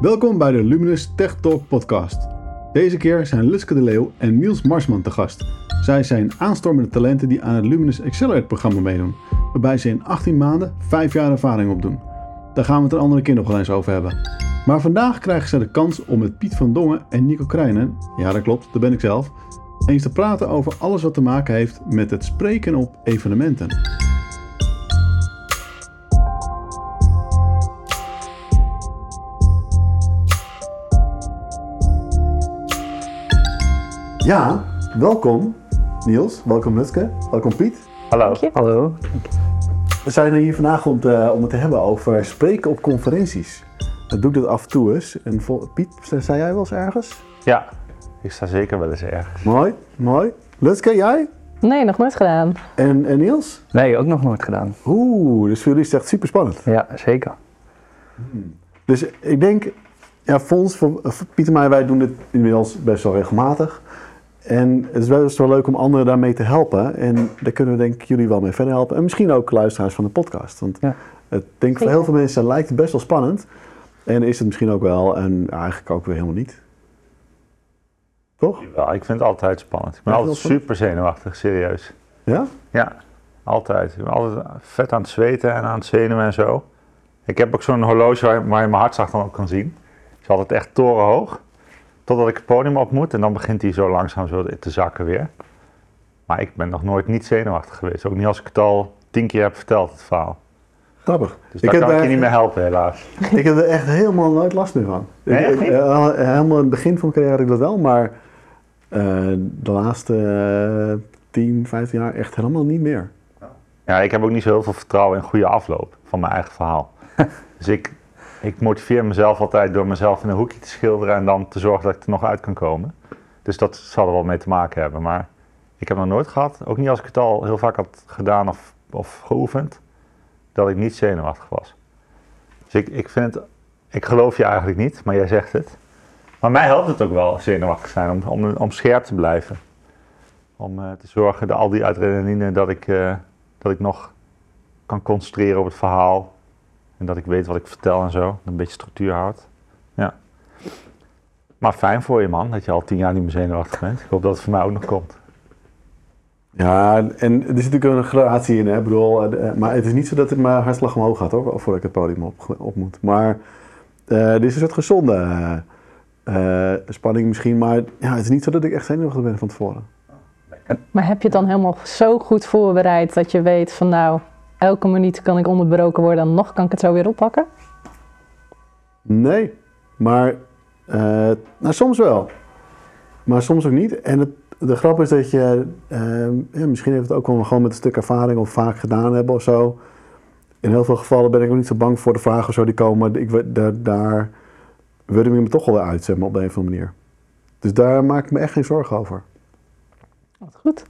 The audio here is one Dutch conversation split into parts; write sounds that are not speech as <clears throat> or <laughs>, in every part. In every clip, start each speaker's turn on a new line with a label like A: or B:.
A: Welkom bij de Luminous Tech Talk podcast. Deze keer zijn Lutske de Leeuw en Niels Marsman te gast. Zij zijn aanstormende talenten die aan het Luminous Accelerate programma meedoen, waarbij ze in 18 maanden 5 jaar ervaring opdoen. Daar gaan we het een andere keer nog wel eens over hebben. Maar vandaag krijgen ze de kans om met Piet van Dongen en Nico Krijnen, ja dat klopt, dat ben ik zelf, eens te praten over alles wat te maken heeft met het spreken op evenementen. Ja, welkom Niels, welkom Lutke, welkom Piet.
B: Hallo.
C: Hallo.
A: We zijn hier vandaag om, te, om het te hebben over spreken op conferenties. Dat doe ik dat af en toe eens. En Piet, zei jij wel eens ergens?
B: Ja, ik sta zeker wel eens ergens.
A: Mooi, mooi. Lutke, jij?
C: Nee, nog nooit gedaan.
A: En, en Niels?
C: Nee, ook nog nooit gedaan.
A: Oeh, dus voor jullie is het echt super spannend.
C: Ja, zeker.
A: Dus ik denk, ja, voor ons, voor, voor Piet en mij, wij doen dit inmiddels best wel regelmatig. En het is best wel leuk om anderen daarmee te helpen. En daar kunnen we denk ik jullie wel mee verder helpen. En misschien ook luisteraars van de podcast. Want
C: Ja.
A: ik denk voor heel veel mensen lijkt het best wel spannend. En is het misschien ook wel en eigenlijk ook weer helemaal niet. Toch?
B: Ja, ik vind het altijd spannend. Ik ben altijd super zenuwachtig, serieus.
A: Ja?
B: Ja, altijd. Ik ben altijd vet aan het zweten en aan het zenuwen en zo. Ik heb ook zo'n horloge waar, je mijn hartslag dan op kan zien. Het is altijd echt torenhoog. Totdat ik het podium op moet en dan begint hij zo langzaam zo te zakken weer. Maar ik ben nog nooit niet zenuwachtig geweest. Ook niet als ik het al tien keer heb verteld, het verhaal.
A: Grappig.
B: Dus daar kan ik je niet meer helpen, helaas. <laughs>
A: Ik heb er echt helemaal nooit last meer van.
B: Nee,
A: Ik- eh, helemaal in het begin van mijn carrière had ik dat wel, maar eh, de laatste eh 10, 15 jaar echt helemaal niet meer.
B: Ja, ik heb ook niet zo heel veel vertrouwen in goede afloop van mijn eigen verhaal. <laughs> dus ik, ik motiveer mezelf altijd door mezelf in een hoekje te schilderen en dan te zorgen dat ik er nog uit kan komen. Dus dat zal er wel mee te maken hebben. Maar ik heb nog nooit gehad, ook niet als ik het al heel vaak had gedaan of, of geoefend, dat ik niet zenuwachtig was. Dus ik, ik vind het, ik geloof je eigenlijk niet, maar jij zegt het. Maar mij helpt het ook wel zenuwachtig zijn om, om, scherp te blijven. Om eh, te zorgen dat al die adrenaline dat ik, eh, dat ik nog kan concentreren op het verhaal. En dat ik weet wat ik vertel en zo. Een beetje structuur houdt. Ja. Maar fijn voor je man, dat je al tien jaar niet meer zenuwachtig bent. Ik hoop dat het voor mij ook nog komt.
A: Ja, en er zit natuurlijk een gradatie in, hè. Ik bedoel, eh, maar het is niet zo dat het mijn hartslag omhoog gaat, hoor, voordat ik het podium op, op moet. Maar eh dit is een soort gezonde eh, eh, spanning misschien, maar ja, het is niet zo dat ik echt zenuwachtig ben van tevoren.
C: Maar heb je het dan helemaal zo goed voorbereid dat je weet van nou, elke minuut kan ik onderbroken worden en nog kan ik het zo weer oppakken?
A: Nee, maar eh, nou, soms wel. Maar soms ook niet. En het, de grap is dat je, ehm, ja, misschien heeft het ook wel gewoon met een stuk ervaring of vaak gedaan hebben of zo. In heel veel gevallen ben ik ook niet zo bang voor de vragen of zo die komen. Ik, daar, daar wil ik me toch wel weer uit, zeg maar, op de een of andere manier. Dus daar maak ik me echt geen zorgen over.
C: Wat goed.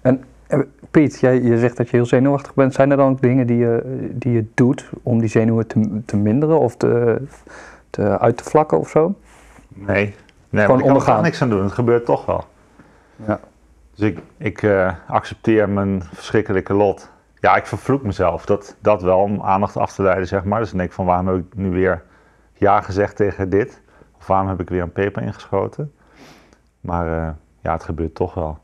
D: En Piet, jij, je zegt dat je heel zenuwachtig bent. Zijn er dan ook dingen die je, die je doet om die zenuwen te, te minderen of te, te uit te vlakken of zo?
B: Nee, nee
D: Gewoon
B: ik kan er niks aan doen. Het gebeurt toch wel.
D: Ja.
B: Dus ik, ik eh, accepteer mijn verschrikkelijke lot. Ja, ik vervloek mezelf. Dat, dat wel, om aandacht af te leiden, zeg maar. Dus dan denk ik van, waarom heb ik nu weer ja gezegd tegen dit? Of waarom heb ik weer een peper ingeschoten? Maar eh, ja, het gebeurt toch wel.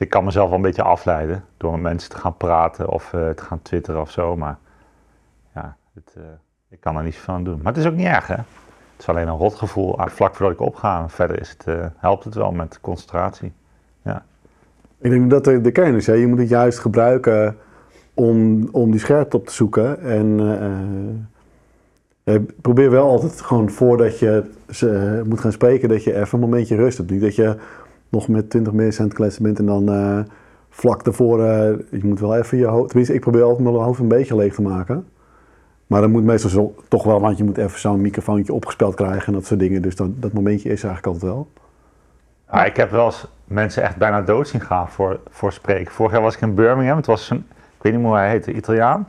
B: Ik kan mezelf wel een beetje afleiden door met mensen te gaan praten of eh, te gaan twitteren of zo. Maar ja, het, eh, ik kan er niet zoveel aan doen. Maar het is ook niet erg, hè? Het is alleen een rotgevoel ah, vlak voordat ik opga. Verder is het, eh, helpt het wel met concentratie.
A: Ik denk dat de, kern is, hè. je moet het juist gebruiken om, om die scherpte op te zoeken. En probeer wel altijd gewoon voordat je moet gaan spreken, dat je even een momentje rust hebt. Dat je nog met 20 mensen aan het kletsen bent en dan eh, vlak daarvoor, eh, je moet wel even je hoofd, tenminste ik probeer altijd mijn hoofd een beetje leeg te maken. Maar dat moet meestal zo, toch wel, want je moet even zo'n microfoontje opgespeld krijgen en dat soort dingen. Dus dan, dat momentje is eigenlijk altijd wel.
B: Ja, ik heb wel eens mensen echt bijna dood zien gaan voor, voor spreken. Vorig jaar was ik in Birmingham. Het was een, ik weet niet hoe hij heette, Italiaan.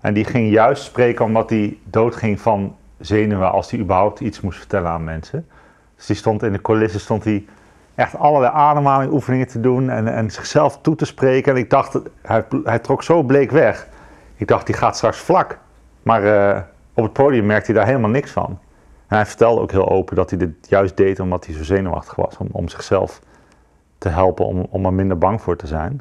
B: En die ging juist spreken omdat hij doodging van zenuwen als hij überhaupt iets moest vertellen aan mensen. Dus die stond in de coulissen, stond hij echt allerlei ademhalingoefeningen te doen en, en zichzelf toe te spreken. En ik dacht, hij, hij trok zo bleek weg. Ik dacht, die gaat straks vlak. Maar eh, op het podium merkte hij daar helemaal niks van. En hij vertelde ook heel open dat hij dit juist deed omdat hij zo zenuwachtig was. Om, om zichzelf te helpen om, om er minder bang voor te zijn.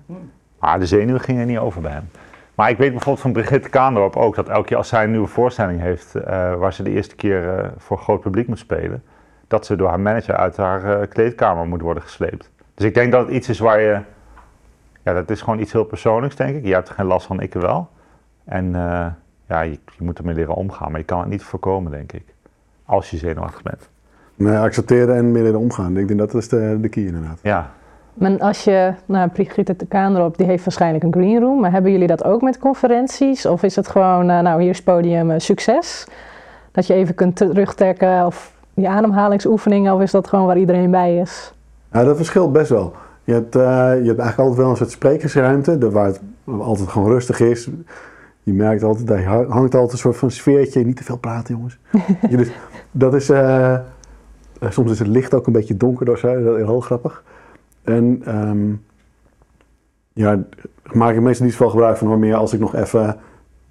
B: Maar de zenuwen gingen niet over bij hem. Maar ik weet bijvoorbeeld van Brigitte Kaandorp ook dat elke keer als zij een nieuwe voorstelling heeft, eh, waar ze de eerste keer eh, voor groot publiek moet spelen, dat ze door haar manager uit haar eh, kleedkamer moet worden gesleept. Dus ik denk dat het iets is waar je, ja, dat is gewoon iets heel persoonlijks, denk ik. Je hebt er geen last van, ik wel. En eh, ja, je, je moet ermee leren omgaan, maar je kan het niet voorkomen, denk ik. Als je zenuwachtig bent.
A: Nee, accepteren en meer in omgaan. Ik denk dat is de, de key inderdaad.
B: Ja,
C: Maar als je, nou, Brigitte de Kaanderop, die heeft waarschijnlijk een green room, maar hebben jullie dat ook met conferenties? Of is het gewoon, eh, nou, hier is podium succes? Dat je even kunt terugtrekken of die ademhalingsoefeningen, of is dat gewoon waar iedereen bij is?
A: Ja, dat verschilt best wel. Je hebt, eh, je hebt eigenlijk altijd wel een soort sprekersruimte, waar het altijd gewoon rustig is. Je merkt altijd, daar hangt altijd een soort van sfeertje. Niet te veel praten, jongens. <laughs> Je dus, dat is, eh, eh, soms is het licht ook een beetje donker of zo, dat is heel grappig. En ehm, ja, maak ik meestal niet zoveel gebruik van, maar meer als ik nog even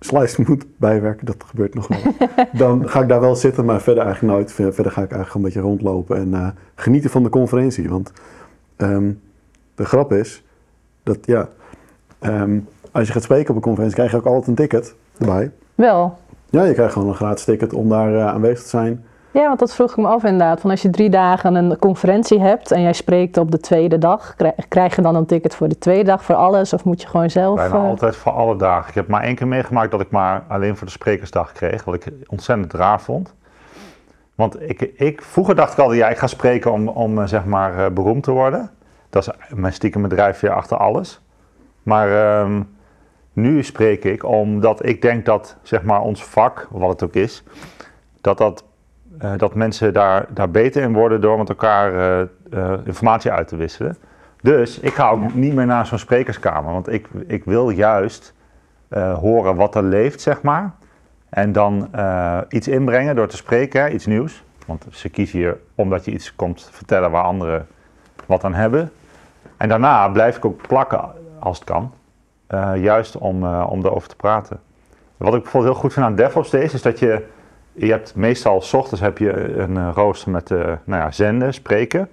A: slice moet bijwerken, dat gebeurt nog wel. <laughs> Dan ga ik daar wel zitten, maar verder eigenlijk nooit. Ver- Verder ga ik eigenlijk gewoon een beetje rondlopen en eh, genieten van de conferentie. Want ehm, de grap is dat, ja, ehm, als je gaat spreken op een conferentie, krijg je ook altijd een ticket erbij.
C: Wel.
A: Ja, je krijgt gewoon een gratis ticket om daar eh, aanwezig te zijn.
C: Ja, want dat vroeg ik me af inderdaad. Van als je drie dagen een conferentie hebt en jij spreekt op de tweede dag, krij- krijg je dan een ticket voor de tweede dag voor alles? Of moet je gewoon zelf...
B: bijna
C: eh,
B: altijd voor alle dagen. Ik heb maar één keer meegemaakt dat ik maar alleen voor de sprekersdag kreeg, wat ik ontzettend raar vond. Want ik, ik, vroeger dacht ik altijd, ja, ik ga spreken om, om eh, zeg maar eh, beroemd te worden. Dat is mijn stiekem drijfveer achter alles. Maar ehm, nu spreek ik omdat ik denk dat zeg maar ons vak, wat het ook is, dat, dat, eh, dat mensen daar, daar beter in worden door met elkaar eh, eh, informatie uit te wisselen. Dus ik ga ook niet meer naar zo'n sprekerskamer, want ik, ik wil juist horen wat er leeft, zeg maar. En dan iets inbrengen door te spreken, hè, iets nieuws. Want ze kiezen hier omdat je iets komt vertellen waar anderen wat aan hebben. En daarna blijf ik ook plakken als het kan. juist om, eh, om erover te praten. Wat ik bijvoorbeeld heel goed vind aan DevOps Days is dat je, je hebt meestal, s ochtends heb je een eh, rooster met eh, nou ja, zenden, spreken.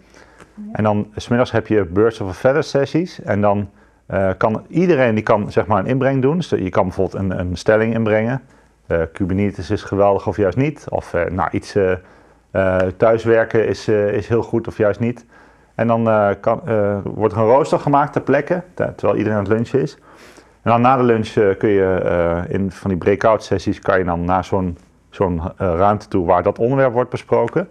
B: En dan smiddags heb je Birds of a Feather sessies. En dan eh, kan iedereen die kan zeg maar een inbreng doen. Dus je kan bijvoorbeeld een, een stelling inbrengen. Eh, Kubernetes is geweldig of juist niet. Of nou, iets thuiswerken is, is heel goed of juist niet. En dan kan, wordt er een rooster gemaakt ter plekke, ter- terwijl iedereen aan het lunchen is. En dan na de lunch kun je in van die breakout sessies kan je dan naar zo'n zo'n eh, ruimte toe waar dat onderwerp wordt besproken.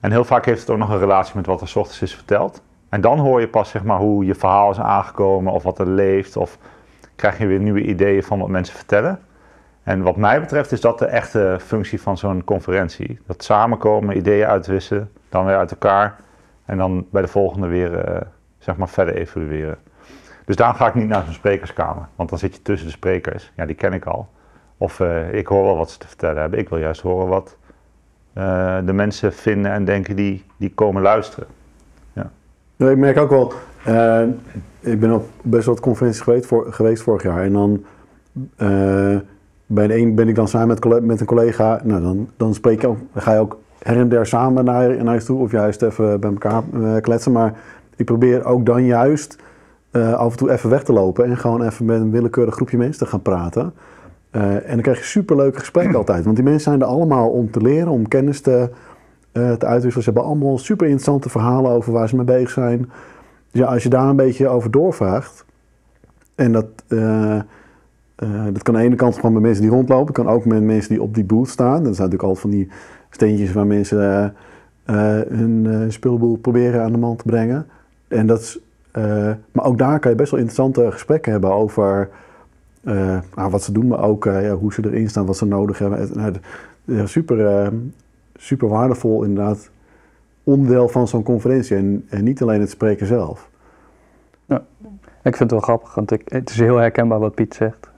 B: En heel vaak heeft het ook nog een relatie met wat er 's ochtends is verteld. En dan hoor je pas zeg maar, hoe je verhaal is aangekomen of wat er leeft. Of krijg je weer nieuwe ideeën van wat mensen vertellen. En wat mij betreft is dat de echte functie van zo'n conferentie. Dat samenkomen, ideeën uitwisselen, dan weer uit elkaar. En dan bij de volgende weer eh, zeg maar verder evalueren. Dus daarom ga ik niet naar zo'n sprekerskamer. Want dan zit je tussen de sprekers. Ja, die ken ik al. Of eh, ik hoor wel wat ze te vertellen hebben. Ik wil juist horen wat eh, de mensen vinden en denken die, die komen luisteren.
A: Ja, ik merk ook wel, eh, ik ben op best wat conferenties geweest, geweest vorig jaar. En dan bij een ben ik dan samen met, met een collega, nou dan, dan spreek je ook, ga je ook her en der samen naar, naar huis toe of juist even bij elkaar kletsen. Maar ik probeer ook dan juist af en toe even weg te lopen en gewoon even met een willekeurig groepje mensen te gaan praten. Eh, en dan krijg je superleuke gesprekken altijd. Want die mensen zijn er allemaal om te leren, om kennis te, eh, te uitwisselen. Ze hebben allemaal super interessante verhalen over waar ze mee bezig zijn. Dus ja, als je daar een beetje over doorvraagt. En dat, eh, dat kan aan de ene kant gewoon met mensen die rondlopen. kan ook met mensen die op die booth staan. Dat zijn natuurlijk altijd van die steentjes waar mensen hun speelboel proberen aan de man te brengen. En dat is, maar ook daar kan je best wel interessante gesprekken hebben over nou, wat ze doen, maar ook eh, ja, hoe ze erin staan, wat ze nodig hebben. Het- nou, ja, super, eh, super waardevol inderdaad onderdeel van zo'n conferentie en, en niet alleen het spreken zelf.
D: Ik vind het wel grappig, want ik, het is heel herkenbaar wat Piet zegt.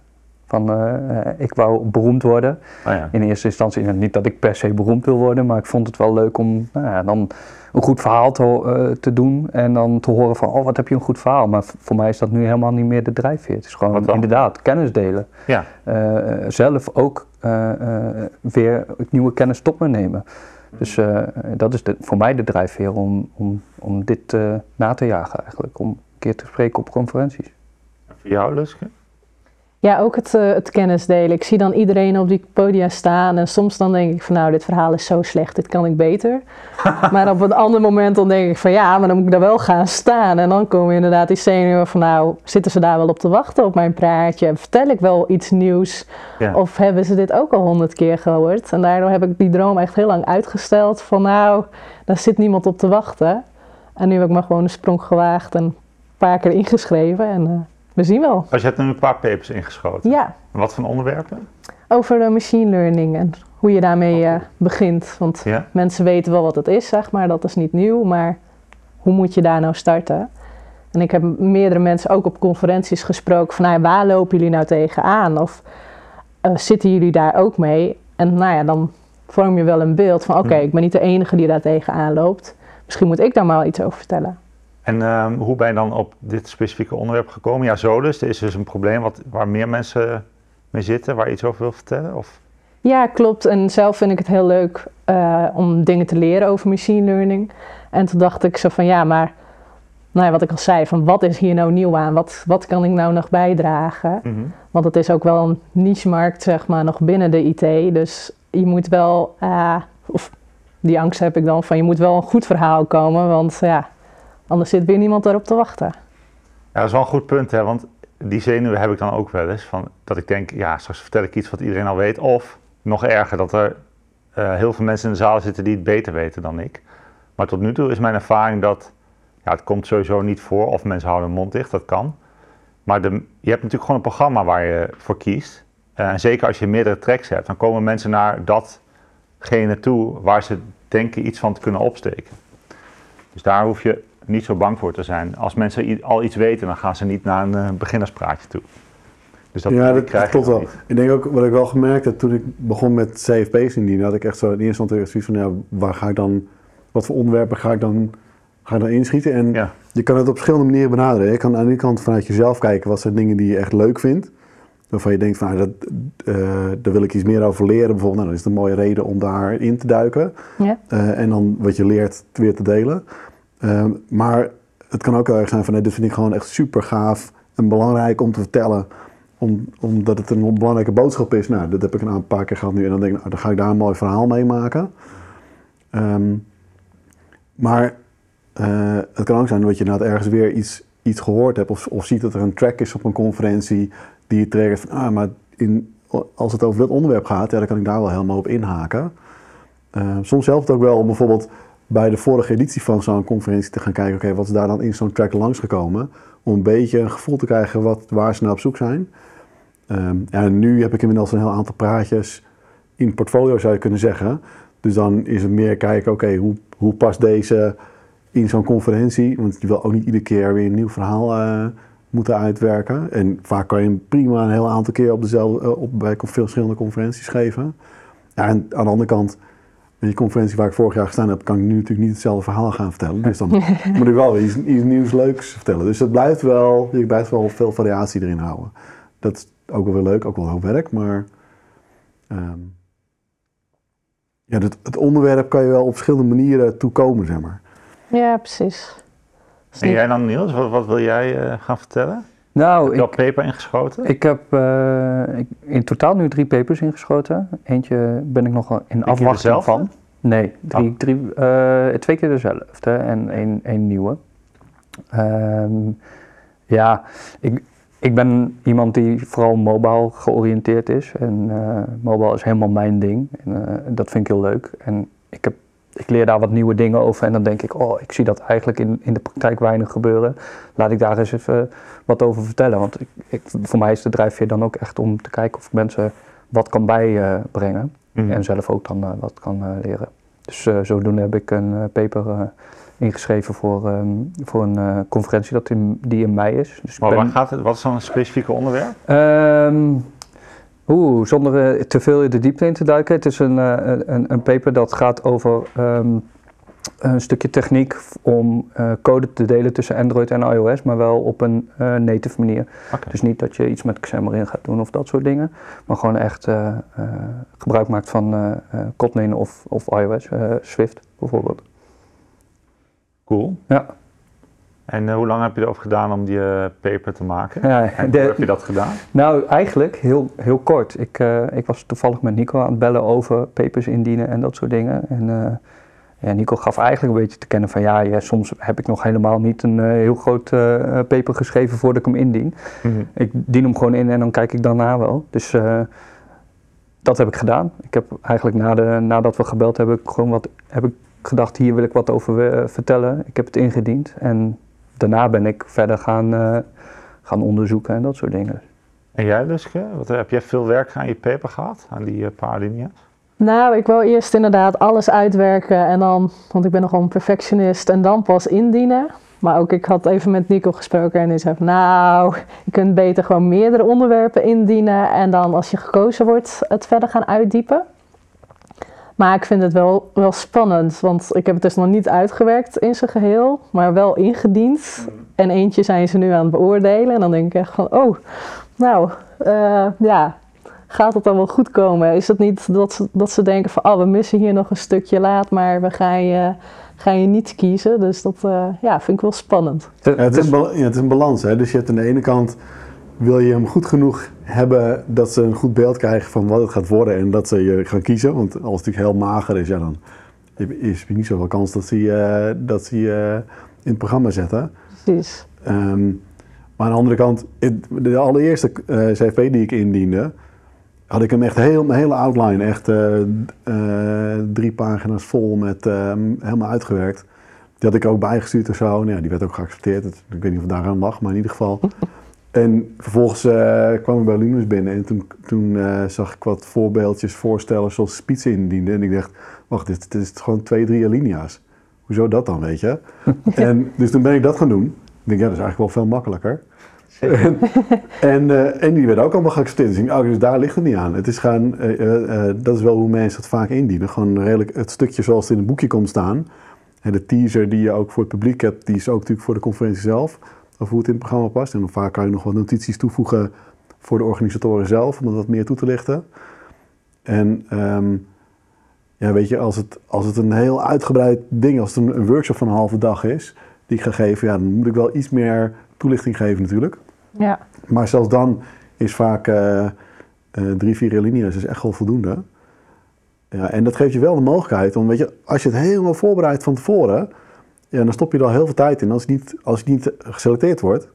D: Van, eh, eh, ik wou beroemd worden.
B: Nou ja.
D: In eerste instantie nou, niet dat ik per se beroemd wil worden, maar ik vond het wel leuk om nou ja, dan een goed verhaal te, eh, te doen. En dan te horen van, oh wat heb je een goed verhaal. Maar voor mij is dat nu helemaal niet meer de drijfveer. Het is gewoon inderdaad kennis delen.
B: ja.
D: Zelf ook weer nieuwe kennis tot me nemen. Dus dat is de, voor mij de drijfveer om, om, om dit na te jagen eigenlijk. Om een keer te spreken op conferenties.
B: Voor jou, Luske?
C: Ja, ook het, eh, het kennis delen. Ik zie dan iedereen op die podia staan en soms dan denk ik van nou, dit verhaal is zo slecht, dit kan ik beter. <laughs> maar op een ander moment dan denk ik van ja, maar dan moet ik daar wel gaan staan. En dan komen inderdaad die zenuwen van nou, zitten ze daar wel op te wachten op mijn praatje? Vertel ik wel iets nieuws?
B: Ja.
C: Of hebben ze dit ook al honderd keer gehoord? En daardoor heb ik die droom echt heel lang uitgesteld van nou, daar zit niemand op te wachten. En nu heb ik maar gewoon een sprong gewaagd en een paar keer ingeschreven en eh, we zien wel.
B: Als je hebt nu een paar papers ingeschoten.
C: Ja,
B: Wat voor onderwerpen?
C: over de machine learning en hoe je daarmee eh, begint. Want
B: Ja.
C: mensen weten wel wat het is, zeg maar, dat is niet nieuw, maar hoe moet je daar nou starten? En ik heb meerdere mensen ook op conferenties gesproken van, nou waar lopen jullie nou tegenaan? Of eh, zitten jullie daar ook mee? En nou ja, dan vorm je wel een beeld van, oké,
B: Hmm.
C: ik ben niet de enige die daar tegenaan loopt. Misschien moet ik daar maar iets over vertellen.
B: En ehm, hoe ben je dan op dit specifieke onderwerp gekomen? Ja, zo dus. Er is dus een probleem wat, waar meer mensen mee zitten, waar je iets over wil vertellen? Of?
C: Ja, klopt. En zelf vind ik het heel leuk eh, om dingen te leren over machine learning. En toen dacht ik zo van ja, maar nou ja, wat ik al zei, van wat is hier nou nieuw aan? Wat, wat kan ik nou nog bijdragen?
B: Mhm.
C: Want het is ook wel een niche-markt, zeg maar, nog binnen de IT. Dus je moet wel, eh, of die angst heb ik dan, van je moet wel een goed verhaal komen. Want ja, anders zit weer niemand daarop te wachten.
B: Ja, dat is wel een goed punt, hè? want die zenuwen heb ik dan ook wel eens. Van, dat ik denk, ja, straks vertel ik iets wat iedereen al weet. Of nog erger, dat er eh, heel veel mensen in de zaal zitten die het beter weten dan ik. Maar tot nu toe is mijn ervaring dat, ja, het komt sowieso niet voor. Of mensen houden hun mond dicht, dat kan. Maar de, je hebt natuurlijk gewoon een programma waar je voor kiest. Eh, en zeker als je meerdere tracks hebt, dan komen mensen naar datgene toe waar ze denken iets van te kunnen opsteken. Dus daar hoef je niet zo bang voor te zijn. Als mensen al iets weten, dan gaan ze niet naar een eh, beginnerspraatje toe. Dus dat,
A: ja, dat,
B: krijg je
A: klopt
B: dan
A: wel.
B: niet.
A: Ik denk ook, wat ik wel gemerkt heb toen ik begon met CFP's indienen, had ik echt zo in eerste instantie zoiets van, ja, waar ga ik dan, wat voor onderwerpen ga ik dan, ga ik dan inschieten? En
B: Ja.
A: je kan het op verschillende manieren benaderen. Je kan aan de ene kant vanuit jezelf kijken, wat zijn dingen die je echt leuk vindt. Waarvan je denkt, van, nou, dat, eh, daar wil ik iets meer over leren. Bijvoorbeeld, nou, dan is het een mooie reden om daarin te duiken.
C: Ja.
A: Eh, en dan wat je leert weer te delen. Ehm, maar het kan ook heel erg zijn van, nee, dit vind ik gewoon echt super gaaf en belangrijk om te vertellen. Om, omdat het een belangrijke boodschap is. Nou, dat heb ik een paar keer gehad nu. En dan denk ik, nou, dan ga ik daar een mooi verhaal mee maken. Ehm, maar eh, het kan ook zijn dat je inderdaad ergens weer iets, iets gehoord hebt. Of, of ziet dat er een track is op een conferentie die je triggert van, ah, maar in, als het over dit onderwerp gaat, ja, dan kan ik daar wel helemaal op inhaken. Eh, soms helpt het ook wel om bijvoorbeeld bij de vorige editie van zo'n conferentie te gaan kijken, oké, wat is daar dan in zo'n track langsgekomen? Om een beetje een gevoel te krijgen wat, waar ze naar op zoek zijn. Ehm, en nu heb ik inmiddels een heel aantal praatjes in portfolio, zou je kunnen zeggen. Dus dan is het meer kijken, oké, hoe, hoe past deze in zo'n conferentie? Want je wil ook niet iedere keer weer een nieuw verhaal eh, moeten uitwerken. En vaak kan je prima een heel aantal keer op dezelfde, eh, op, bij veel verschillende conferenties geven. Ja, en aan de andere kant, die conferentie waar ik vorig jaar gestaan heb, kan ik nu natuurlijk niet hetzelfde verhaal gaan vertellen. Dus dan moet ik wel iets, iets nieuws leuks vertellen. Dus het blijft wel, je blijft wel veel variatie erin houden. Dat is ook wel weer leuk, ook wel heel werk, maar ehm, ja, het, het onderwerp kan je wel op verschillende manieren toekomen, zeg maar.
C: Ja, precies.
B: En jij dan Niels, wat, wat wil jij eh, gaan vertellen?
D: Nou,
B: Heb je al
D: ik,
B: paper ingeschoten?
D: ik heb eh, ik- in totaal nu drie papers ingeschoten. Eentje ben ik nog in afwachting van. Nee, drie,
B: Oh.
D: drie, eh, twee keer dezelfde en één, één nieuwe. Ehm, ja, ik, ik ben iemand die vooral mobile georiënteerd is. En eh, mobile is helemaal mijn ding. En, dat vind ik heel leuk. En ik, heb, ik leer daar wat nieuwe dingen over. En dan denk ik, oh, ik zie dat eigenlijk in, in de praktijk weinig gebeuren. Laat ik daar eens even wat over vertellen. Want ik, ik, voor mij is de drijfveer dan ook echt om te kijken of mensen wat kan bijbrengen.
B: Mhm.
D: En zelf ook dan eh, wat kan eh, leren. Dus eh, zodoende heb ik een paper ingeschreven voor, ehm, voor een conferentie dat in, die in mei is. Dus
B: Maar
D: ben-
B: waar gaat het? Wat is dan een specifieke onderwerp?
D: Ehm, Oeh, zonder eh, te veel in de diepte in te duiken. Het is een, eh, een, een paper dat gaat over ehm, een stukje techniek om eh, code te delen tussen Android en iOS, maar wel op een native manier. Dus niet dat je iets met Xamarin gaat doen of dat soort dingen, maar gewoon echt gebruik maakt van Kotlin of, of iOS, Swift bijvoorbeeld.
B: Cool.
D: Ja,
B: En eh, hoe lang heb je erover gedaan om die eh, paper te maken?
D: ja
B: En
D: de-
B: hoe heb je dat gedaan?
D: Nou, eigenlijk heel, heel kort. Ik, eh, ik was toevallig met Nico aan het bellen over papers indienen en dat soort dingen. En ja, Nico gaf eigenlijk een beetje te kennen van ja, ja soms heb ik nog helemaal niet een heel groot paper geschreven voordat ik hem indien. Ik dien hem gewoon in en dan kijk ik daarna wel. Dus dat heb ik gedaan. Ik heb eigenlijk na de, nadat we gebeld hebben, gewoon wat, heb ik gedacht, hier wil ik wat over vertellen. Ik heb het ingediend en daarna ben ik verder gaan, eh, gaan onderzoeken en dat soort dingen.
B: En jij Luske? Wat, heb jij veel werk aan je paper gehad? Aan die eh, paar linia's?
C: Nou, ik wil eerst inderdaad alles uitwerken en dan, want ik ben nogal een perfectionist, en dan pas indienen. Maar ook ik had even met Nico gesproken en die zei nou, je kunt beter gewoon meerdere onderwerpen indienen en dan als je gekozen wordt het verder gaan uitdiepen. Maar ik vind het wel, wel spannend, want ik heb het dus nog niet uitgewerkt in zijn geheel, maar wel ingediend. En eentje zijn ze nu aan het beoordelen en dan denk ik echt van, oh, nou, eh, ja, gaat het dan wel goed komen? Is het niet dat ze, dat ze denken van, oh, we missen hier nog een stukje laat, maar we gaan je, gaan je niet kiezen. Dus dat eh, ja, vind ik wel spannend.
A: Ja, het, is een, bal- ja, het is een balans. Hè? Dus je hebt aan de ene kant wil je hem goed genoeg hebben dat ze een goed beeld krijgen van wat het gaat worden en dat ze je gaan kiezen. Want als het natuurlijk heel mager is, ja, dan is er niet zoveel kans dat ze je, dat ze je in het programma zetten.
C: Precies.
A: Ehm, maar aan de andere kant, de allereerste eh, CFP die ik indiende, had ik hem echt heel, mijn hele outline, echt eh, eh, drie pagina's vol met eh, helemaal uitgewerkt. Die had ik ook bijgestuurd of zo. Nou ja, die werd ook geaccepteerd. Ik weet niet of het daaraan lag, maar in ieder geval. En vervolgens eh, kwam ik bij Luminous binnen en toen, toen eh, zag ik wat voorbeeldjes voorstellen zoals Spitsen indiende. En ik dacht, wacht, dit, dit is gewoon twee, drie alinea's. Hoezo dat dan, weet je? <laughs> en, dus toen ben ik dat gaan doen. Ik denk, ja, dat is eigenlijk wel veel makkelijker. en, en, eh, en die werden ook allemaal geaccepteerd. Dus, oh, dus daar ligt het niet aan. Het is eh, dat is wel hoe mensen het vaak indienen. Gewoon redelijk het stukje zoals het in het boekje komt staan. En de teaser die je ook voor het publiek hebt, die is ook natuurlijk voor de conferentie zelf. Of hoe het in het programma past. En dan vaak kan je nog wat notities toevoegen voor de organisatoren zelf, om dat wat meer toe te lichten. En ehm, ja, weet je, als het, als het een heel uitgebreid ding, als het een, een workshop van een halve dag is, die ik ga geven, ja, dan moet ik wel iets meer toelichting geven natuurlijk.
C: Ja,
A: Maar zelfs dan is vaak eh, eh, drie, vier alinea's is echt wel voldoende. Ja, en dat geeft je wel de mogelijkheid om, weet je, als je het helemaal voorbereidt van tevoren, ja, dan stop je er al heel veel tijd in. Als het niet, als het niet geselecteerd wordt,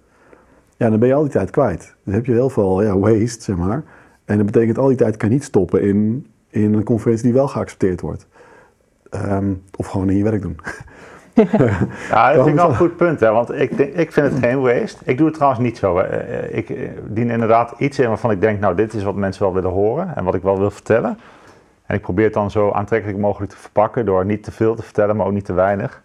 A: ja, dan ben je al die tijd kwijt. Dan heb je heel veel ja, waste, zeg maar. En dat betekent al die tijd kan je niet stoppen in, in een conferentie die wel geaccepteerd wordt. Ehm, of gewoon in je werk doen. <laughs> <laughs>
B: Ja, dat vind ik wel een goed punt, hè? want ik, denk, ik vind het geen waste. Ik doe het trouwens niet zo. Eh, Ik eh, dien inderdaad iets in waarvan ik denk, nou, dit is wat mensen wel willen horen en wat ik wel wil vertellen. En ik probeer het dan zo aantrekkelijk mogelijk te verpakken door niet te veel te vertellen, maar ook niet te weinig.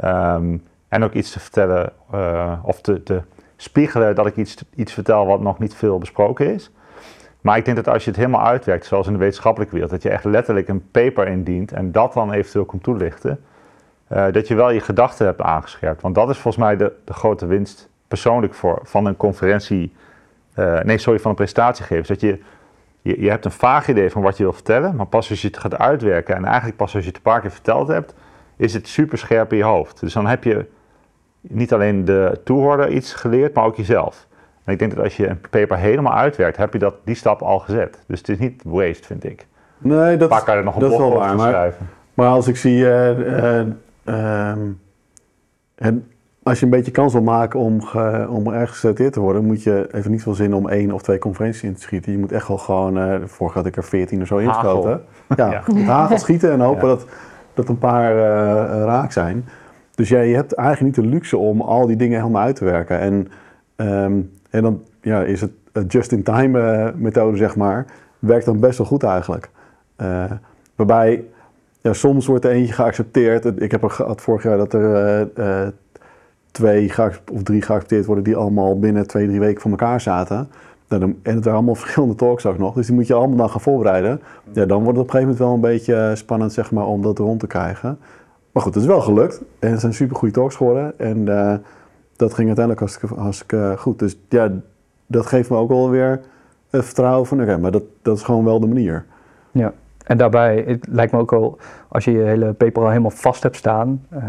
B: Ehm, en ook iets te vertellen eh, of te, spiegelen dat ik iets, iets vertel wat nog niet veel besproken is. Maar ik denk dat als je het helemaal uitwerkt, zoals in de wetenschappelijke wereld, dat je echt letterlijk een paper indient en dat dan eventueel komt toelichten. Eh, dat je wel je gedachten hebt aangescherpt. Want dat is volgens mij de, de grote winst persoonlijk voor, van een conferentie, eh, nee sorry, van een presentatiegever. Dat je, je, je hebt een vaag idee van wat je wil vertellen, maar pas als je het gaat uitwerken en eigenlijk pas als je het een paar keer verteld hebt, is het super scherp in je hoofd. Dus dan heb je niet alleen de toehoorder iets geleerd, maar ook jezelf. En ik denk dat als je een paper helemaal uitwerkt, heb je dat, die stap al gezet. Dus het is niet waste, vind ik.
A: Nee, dat,
B: Vaak kan je er nog een
A: dat is wel waar. Maar,
B: schrijven.
A: maar als ik zie, eh, eh, ehm, en als je een beetje kans wil maken om, ge- om ergens geselecteerd te worden, moet je even niet veel zin om één of twee conferenties in te schieten. Je moet echt wel gewoon, eh vorig had ik er veertien of zo ingeschoten. <laughs> Ja,
B: Ja.
A: hagel schieten en hopen
B: Ja.
A: dat, dat een paar eh, raak zijn. Dus ja, je hebt eigenlijk niet de luxe om al die dingen helemaal uit te werken. En, ehm, en dan ja, is het just-in-time eh, methode, zeg maar, werkt dan best wel goed eigenlijk. Eh, waarbij ja, soms wordt er eentje geaccepteerd. Ik heb er gehad vorig jaar dat er eh, eh, twee of drie geaccepteerd worden die allemaal binnen twee, drie weken van elkaar zaten. Nou, en het waren allemaal <laughs> verschillende talks ook nog. Dus die moet je allemaal dan gaan voorbereiden. Ja, dan wordt het op een gegeven moment wel een beetje eh, spannend zeg maar, om dat rond te krijgen. Maar goed, het is wel gelukt. En het zijn super goede talks geworden. En eh, dat ging uiteindelijk hartstikke, hartstikke goed. Dus ja, dat geeft me ook wel weer het vertrouwen van, oké, maar dat, dat is gewoon wel de manier.
D: Ja. En daarbij, het lijkt me ook al, als je je hele paper al helemaal vast hebt staan, eh,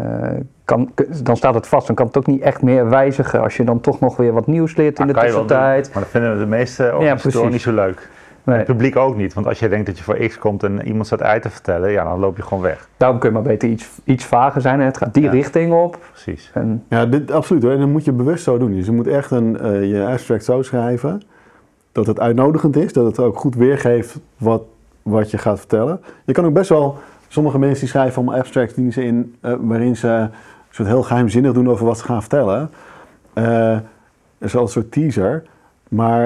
D: kan, dan staat het vast. Dan kan het ook niet echt meer wijzigen als je dan toch nog weer wat nieuws leert in
B: Dat
D: de tussentijd.
B: doen, Maar dat vinden de meeste organisatoren
D: precies.
B: niet zo leuk.
D: Nee,
B: Het publiek ook niet. Want als je denkt dat je voor X komt en iemand staat uit te vertellen, ja, dan loop je gewoon weg.
D: daarom kun je maar beter iets, iets vager zijn en het gaat die
B: Ja.
D: richting op.
B: Precies.
D: En,
A: Ja, dit, absoluut hoor. En dat moet je bewust zo doen. Dus je moet echt een, eh, je abstract zo schrijven dat het uitnodigend is, dat het ook goed weergeeft wat, wat je gaat vertellen. Je kan ook best wel, sommige mensen die schrijven allemaal abstracts die ze in, eh, waarin ze een soort heel geheimzinnig doen over wat ze gaan vertellen. Eh zoals een soort teaser. Maar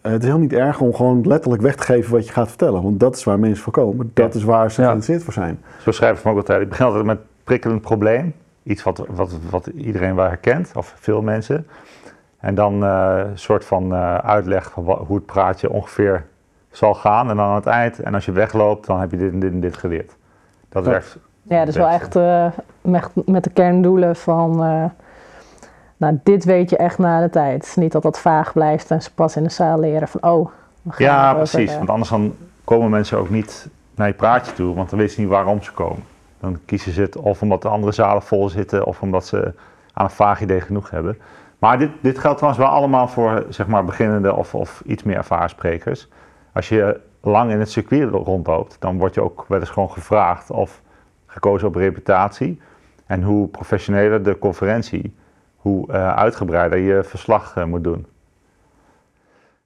A: eh, het is heel niet erg om gewoon letterlijk weg te geven wat je gaat vertellen. Want dat is waar mensen voor komen. Dat
B: Ja.
A: is waar ze
D: Ja.
A: geïnteresseerd voor zijn.
B: Zo schrijven me ook altijd. Ik begin altijd met prikkelend probleem. Iets wat, wat, wat iedereen wel herkent, of veel mensen. En dan een soort van uitleg van hoe het praatje ongeveer zal gaan. En dan aan het eind, en als je wegloopt, dan heb je dit en dit en dit geleerd. Dat
A: Ja.
B: werkt.
C: Ja, dus wel echt eh, met, met de kerndoelen van, eh, nou, dit weet je echt na de tijd. Niet dat dat vaag blijft en ze pas in de zaal leren van, oh, we gaan
B: Ja, precies.
C: eh,
B: Want anders dan komen mensen ook niet naar je praatje toe, want dan weten ze niet waarom ze komen. Dan kiezen ze het of omdat de andere zalen vol zitten of omdat ze aan een vaag idee genoeg hebben. Maar dit, dit geldt trouwens wel allemaal voor zeg maar, beginnende of, of iets meer ervaren sprekers. Als je lang in het circuit rondloopt, dan word je ook wel eens gewoon gevraagd of gekozen op reputatie. En hoe professioneler de conferentie, hoe eh, uitgebreider je verslag eh, moet doen.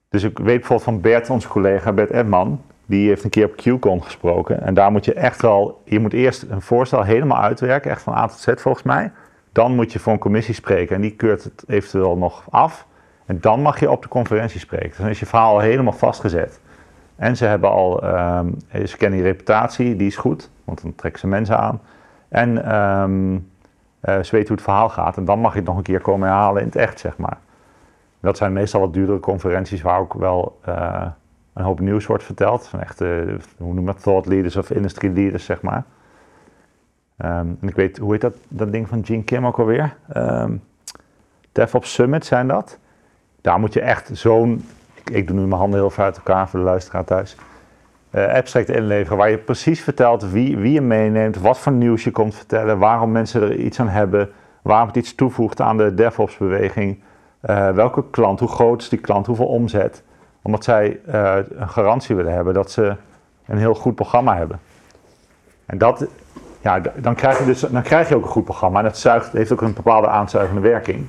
B: Dus ik weet bijvoorbeeld van Bert, onze collega Bert Edman, die heeft een keer op QCon gesproken. En daar moet je echt wel, je moet eerst een voorstel helemaal uitwerken, echt van A tot Z volgens mij. Dan moet je voor een commissie spreken en die keurt het eventueel nog af. En dan mag je op de conferentie spreken. Dus dan is je verhaal al helemaal vastgezet. En ze hebben al, ehm, ze kennen je reputatie, die is goed, want dan trekken ze mensen aan. En ehm, eh, ze weten hoe het verhaal gaat. En dan mag je het nog een keer komen herhalen in het echt, zeg maar. Dat zijn meestal wat duurdere conferenties waar ook wel eh, een hoop nieuws wordt verteld. Van echte, hoe noem je dat, thought leaders of industry leaders, zeg maar. Ehm, en ik weet, hoe heet dat, dat ding van Gene Kim ook alweer? DevOps Summit zijn dat. Daar moet je echt zo'n, ik, doe nu mijn handen heel ver uit elkaar voor de luisteraar thuis. eh, abstract inleveren waar je precies vertelt wie, wie je meeneemt, wat voor nieuws je komt vertellen, waarom mensen er iets aan hebben, waarom het iets toevoegt aan de DevOps beweging. Eh, welke klant, hoe groot is die klant, hoeveel omzet? Omdat zij eh, een garantie willen hebben dat ze een heel goed programma hebben. En dat, ja, dan, krijg je dus, dan krijg je ook een goed programma. En dat zuigt, heeft ook een bepaalde aanzuigende werking.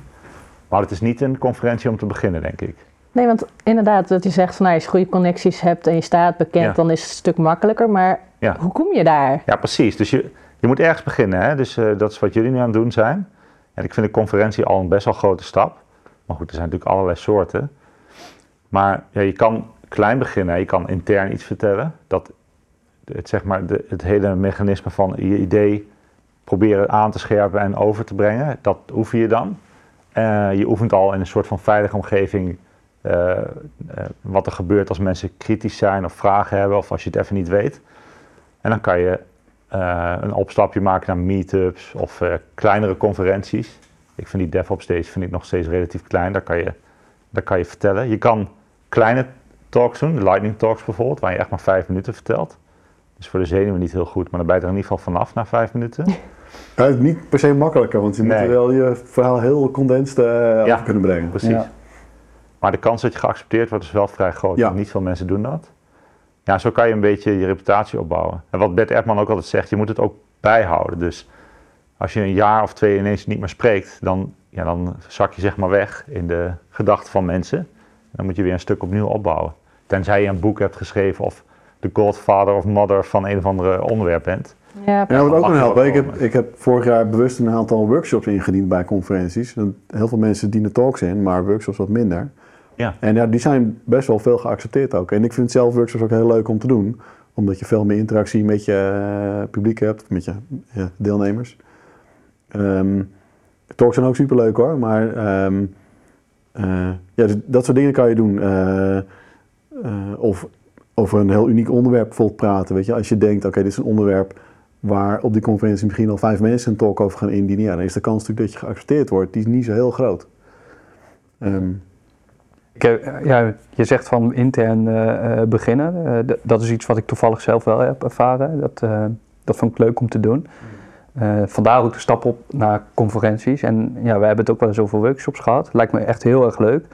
B: Maar het is niet een conferentie om te beginnen, denk ik.
C: Nee, want inderdaad, dat je zegt van nou, als je goede connecties hebt en je staat bekend,
B: Ja.
C: dan is het een stuk makkelijker. Maar
B: Ja.
C: hoe kom je daar?
B: Ja, precies. Dus je, je moet ergens beginnen. Hè? Dus eh, dat is wat jullie nu aan het doen zijn. En ik vind de conferentie al een best wel grote stap. Maar goed, er zijn natuurlijk allerlei soorten. Maar ja, je kan klein beginnen. Je kan intern iets vertellen. Dat het, zeg maar, de, het hele mechanisme van je idee proberen aan te scherpen en over te brengen. Dat oefen je dan. Eh, je oefent al in een soort van veilige omgeving eh, eh, wat er gebeurt als mensen kritisch zijn of vragen hebben of als je het even niet weet. En dan kan je eh, een opstapje maken naar meetups of eh, kleinere conferenties. Ik vind die DevOps Days vind ik nog steeds relatief klein. Daar kan, je, daar kan je vertellen. Je kan kleine talks doen, lightning talks bijvoorbeeld, waar je echt maar vijf minuten vertelt. Dus voor de zenuwen niet heel goed, maar dan ben je er in ieder geval vanaf na vijf minuten.
A: Ja, het is niet per se makkelijker, want je
B: Nee.
A: moet wel je verhaal heel condensed eh
B: Ja.
A: over kunnen brengen.
B: Precies.
D: Ja.
B: Maar de kans dat je geaccepteerd wordt is wel vrij groot.
A: Ja.
B: Niet veel mensen doen dat. Ja, zo kan je een beetje je reputatie opbouwen. En wat Bert Erdman ook altijd zegt, je moet het ook bijhouden. Dus als je een jaar of twee ineens niet meer spreekt, dan, ja, dan zak je zeg maar weg in de gedachten van mensen. En dan moet je weer een stuk opnieuw opbouwen. Tenzij je een boek hebt geschreven of de godfather of mother van een of andere onderwerp bent.
C: Ja,
A: Ja, wat ook
B: er
A: helpen. Ik heb, ik heb vorig jaar bewust een aantal workshops ingediend bij conferenties. En Heel veel mensen dienen talks in, maar workshops wat minder.
B: Ja.
A: En ja, die zijn best wel veel geaccepteerd ook. En ik vind zelf workshops ook heel leuk om te doen. Omdat je veel meer interactie met je eh, publiek hebt, met je deelnemers. Ehm, talks zijn ook superleuk hoor, maar ehm, eh, ja, dus dat soort dingen kan je doen. Eh, of over een heel uniek onderwerp bijvoorbeeld praten. Weet je? Als je denkt, oké, dit is een onderwerp waar op die conferentie misschien al vijf mensen een talk over gaan indienen, dan is de kans natuurlijk dat je geaccepteerd wordt, die is niet zo heel groot.
D: Heb- ja, je zegt van intern eh, eh, beginnen. Eh, dat is iets wat ik toevallig zelf wel heb ervaren. Dat, eh, dat vond ik leuk om te doen. Eh, vandaar ook de stap op naar conferenties. En ja, we hebben het ook wel eens over workshops gehad. Lijkt me echt heel erg leuk.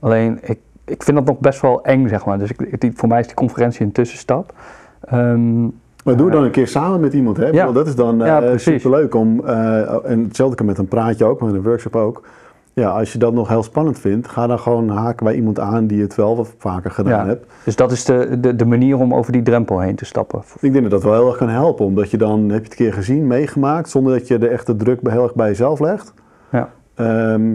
D: Alleen, ik, ik vind dat nog best wel eng, zeg maar. Dus ik, die, voor mij is die conferentie een tussenstap. Ehm,
A: Maar doe het dan een keer samen met iemand, hè?
D: Ja.
A: Dat is dan
D: Ja,
A: eh superleuk om, eh, en hetzelfde kan met een praatje ook, met een workshop ook. Ja, als je dat nog heel spannend vindt, ga dan gewoon haken bij iemand aan die het wel wat vaker gedaan
D: Ja.
A: hebt.
D: dus dat is de, de, de manier om over die drempel heen te stappen.
A: Ik denk dat dat wel heel erg kan helpen, omdat je dan, heb je het een keer gezien, meegemaakt, zonder dat je de echte druk heel erg bij jezelf legt.
D: Ja.
A: Ehm,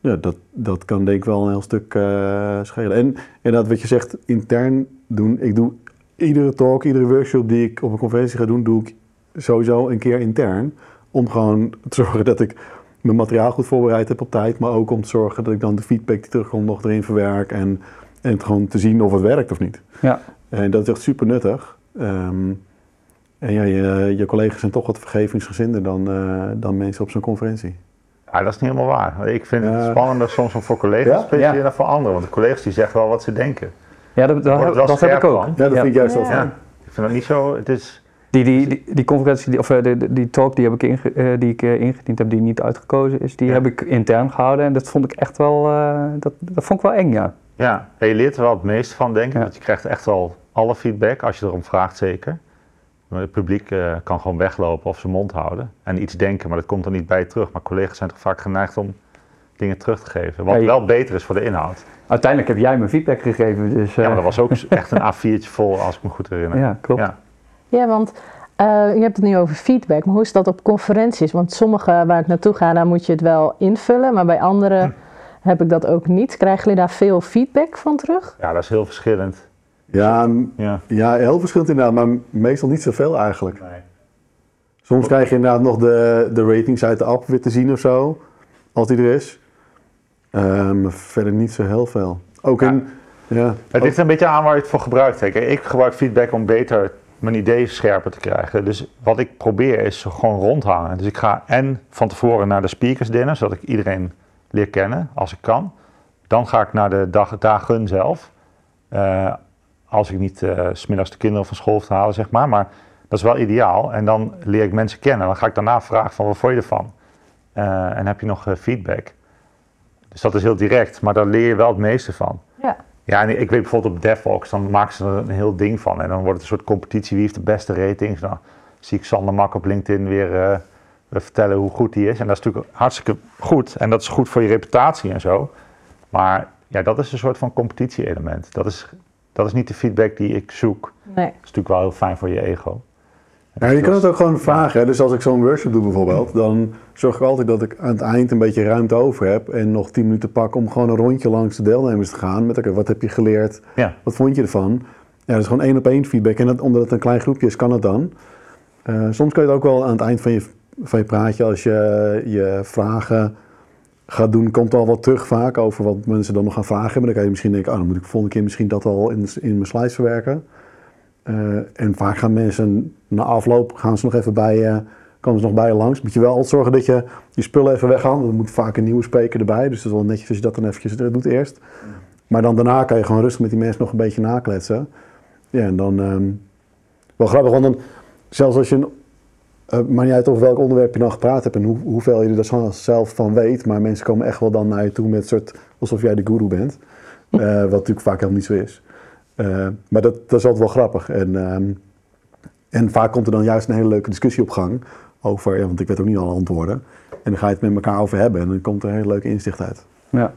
A: ja, dat, dat kan denk ik wel een heel stuk eh, schelen. En inderdaad, wat je zegt, intern doen. Ik doe iedere talk, iedere workshop die ik op een conferentie ga doen, doe ik sowieso een keer intern. Om gewoon te zorgen dat ik mijn materiaal goed voorbereid heb op tijd. Maar ook om te zorgen dat ik dan de feedback die terugkomt nog erin verwerk. En, en het gewoon te zien of het werkt of niet.
D: Ja.
A: En dat is echt super nuttig. Ehm, en ja, je, je collega's zijn toch wat vergevingsgezinder dan, eh, dan mensen op zo'n conferentie.
B: Ja, dat is niet helemaal waar. Ik vind het spannender soms om voor collega's
A: Ja?
B: te spreken
D: Ja.
B: dan voor anderen. Want de collega's die zeggen wel wat ze denken.
D: Ja, dat, dat, heb,
B: wel
D: dat heb ik ook.
B: van.
A: Ja, dat vind ik juist wel
C: Ja.
A: fijn.
B: Ja. Ik vind dat niet zo. Het is,
D: Die, die, die, die conferentie, die, of eh, de, de- die talk die, heb ik inge- eh, die ik eh, ingediend heb, die niet uitgekozen is, die
B: Ja.
D: heb ik intern gehouden. En dat vond ik echt wel, dat, dat vond ik wel eng, ja.
B: ja, en je leert er wel het meeste van, denk ik.
D: Ja.
B: Want je krijgt echt wel alle feedback als je erom vraagt, zeker. Maar Het publiek kan gewoon weglopen of zijn mond houden en iets denken, maar dat komt dan niet bij terug. Maar collega's zijn toch vaak geneigd om dingen terug te geven. Wat
D: Ja, je-
B: wel beter is voor de inhoud.
D: Uiteindelijk heb jij me feedback gegeven, dus...
B: Ja, maar dat was ook <laughs> echt een A4'tje vol, als ik me goed herinner.
D: ja, klopt.
B: Ja.
C: Ja, want eh, je hebt het nu over feedback, maar hoe is dat op conferenties? Want sommige waar ik naartoe ga, daar moet je het wel invullen, maar bij andere heb ik dat ook niet. Krijgen jullie daar veel feedback van terug?
B: ja, dat is heel verschillend.
A: Ja,
B: Ja.
A: ja, heel verschillend inderdaad, maar meestal niet zoveel eigenlijk. Soms krijg je inderdaad nog de, de ratings uit de app weer te zien of zo, als die er is. Maar verder niet zo heel veel. Ook
B: Ja.
A: in, ja,
B: Het ligt een beetje aan waar je het voor gebruikt. Ik gebruik feedback om beter mijn ideeën scherper te krijgen. Dus wat ik probeer is gewoon rondhangen. Dus ik ga en van tevoren naar de speakers dinner, zodat ik iedereen leer kennen als ik kan. Dan ga ik naar de dag, dagen zelf. Eh, als ik niet s smiddags de kinderen van school hoef te halen, zeg maar. Maar dat is wel ideaal. En dan leer ik mensen kennen. Dan ga ik daarna vragen van wat vond je ervan? Eh, en heb je nog feedback? Dus dat is heel direct, maar daar leer je wel het meeste van.
C: Ja.
B: Ja, en ik weet bijvoorbeeld op DevVox, dan maken ze er een heel ding van. En dan wordt het een soort competitie, wie heeft de beste ratings. Dan zie ik Sander Mak op LinkedIn weer weer vertellen hoe goed die is. En dat is natuurlijk hartstikke goed. En dat is goed voor je reputatie en zo. Maar ja, dat is een soort van competitie-element. Dat is, dat is niet de feedback die ik zoek.
C: Nee.
B: Dat is natuurlijk wel heel fijn voor je ego.
A: Ja, je kan het ook gewoon vragen. hè. Dus als ik zo'n workshop doe bijvoorbeeld, dan zorg ik altijd dat ik aan het eind een beetje ruimte over heb en nog 10 minuten pak om gewoon een rondje langs de deelnemers te gaan. Met oké, wat heb je geleerd?
B: Ja.
A: Wat vond je ervan? Ja, dat is gewoon één op één feedback. En dat, omdat het een klein groepje is, kan het dan. Eh, soms kan je het ook wel aan het eind van je, van je praatje, als je je vragen gaat doen, komt al wat terug vaak over wat mensen dan nog gaan vragen hebben. Dan kan je misschien denken, oh, dan moet ik volgende keer misschien dat al in, in mijn slides verwerken. Eh, en vaak gaan mensen na afloop, gaan ze nog even bij je, komen ze nog bij je langs. Moet je wel altijd zorgen dat je je spullen even weghaalt. Er moet vaak een nieuwe spreker erbij, dus het is wel netjes als je dat dan eventjes doet eerst. Maar dan daarna kan je gewoon rustig met die mensen nog een beetje nakletsen. Ja, en dan, ehm, wel grappig, want dan, zelfs als je, eh, maakt niet uit over welk onderwerp je dan gepraat hebt en hoe, hoeveel je er zelf van weet, maar mensen komen echt wel dan naar je toe met een soort, alsof jij de guru bent. Eh, wat natuurlijk vaak helemaal niet zo is. Eh, maar dat, dat is altijd wel grappig. En, ehm, en vaak komt er dan juist een hele leuke discussie op gang over, ja, want ik weet ook niet alle antwoorden. En dan ga je het met elkaar over hebben en dan komt er een hele leuke inzicht uit.
D: Ja.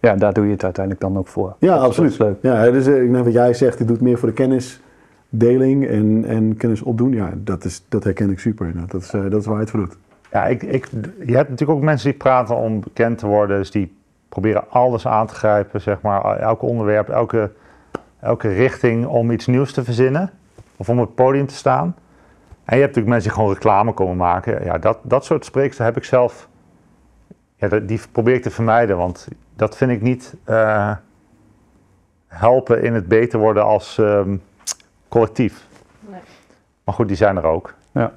D: ja, daar doe je het uiteindelijk dan ook voor.
A: Ja,
D: Dat
A: absoluut.
D: Is leuk.
A: Ja, dus ik denk wat jij zegt, dit doet meer voor de kennisdeling en, en kennis opdoen. Ja, dat, is, dat herken ik super. Dat is, eh, dat is waar je het voor doet.
B: Ja, ik, ik, je hebt natuurlijk ook mensen die praten om bekend te worden. Dus die proberen alles aan te grijpen, zeg maar. Elke onderwerp, elke, elke richting om iets nieuws te verzinnen. Of om op het podium te staan. En je hebt natuurlijk mensen die gewoon reclame komen maken. Ja, dat, dat soort spreekster heb ik zelf... Ja, die probeer ik te vermijden. Want dat vind ik niet eh, helpen in het beter worden als ehm, collectief.
C: Nee.
B: Maar goed, die zijn er ook.
D: Ja.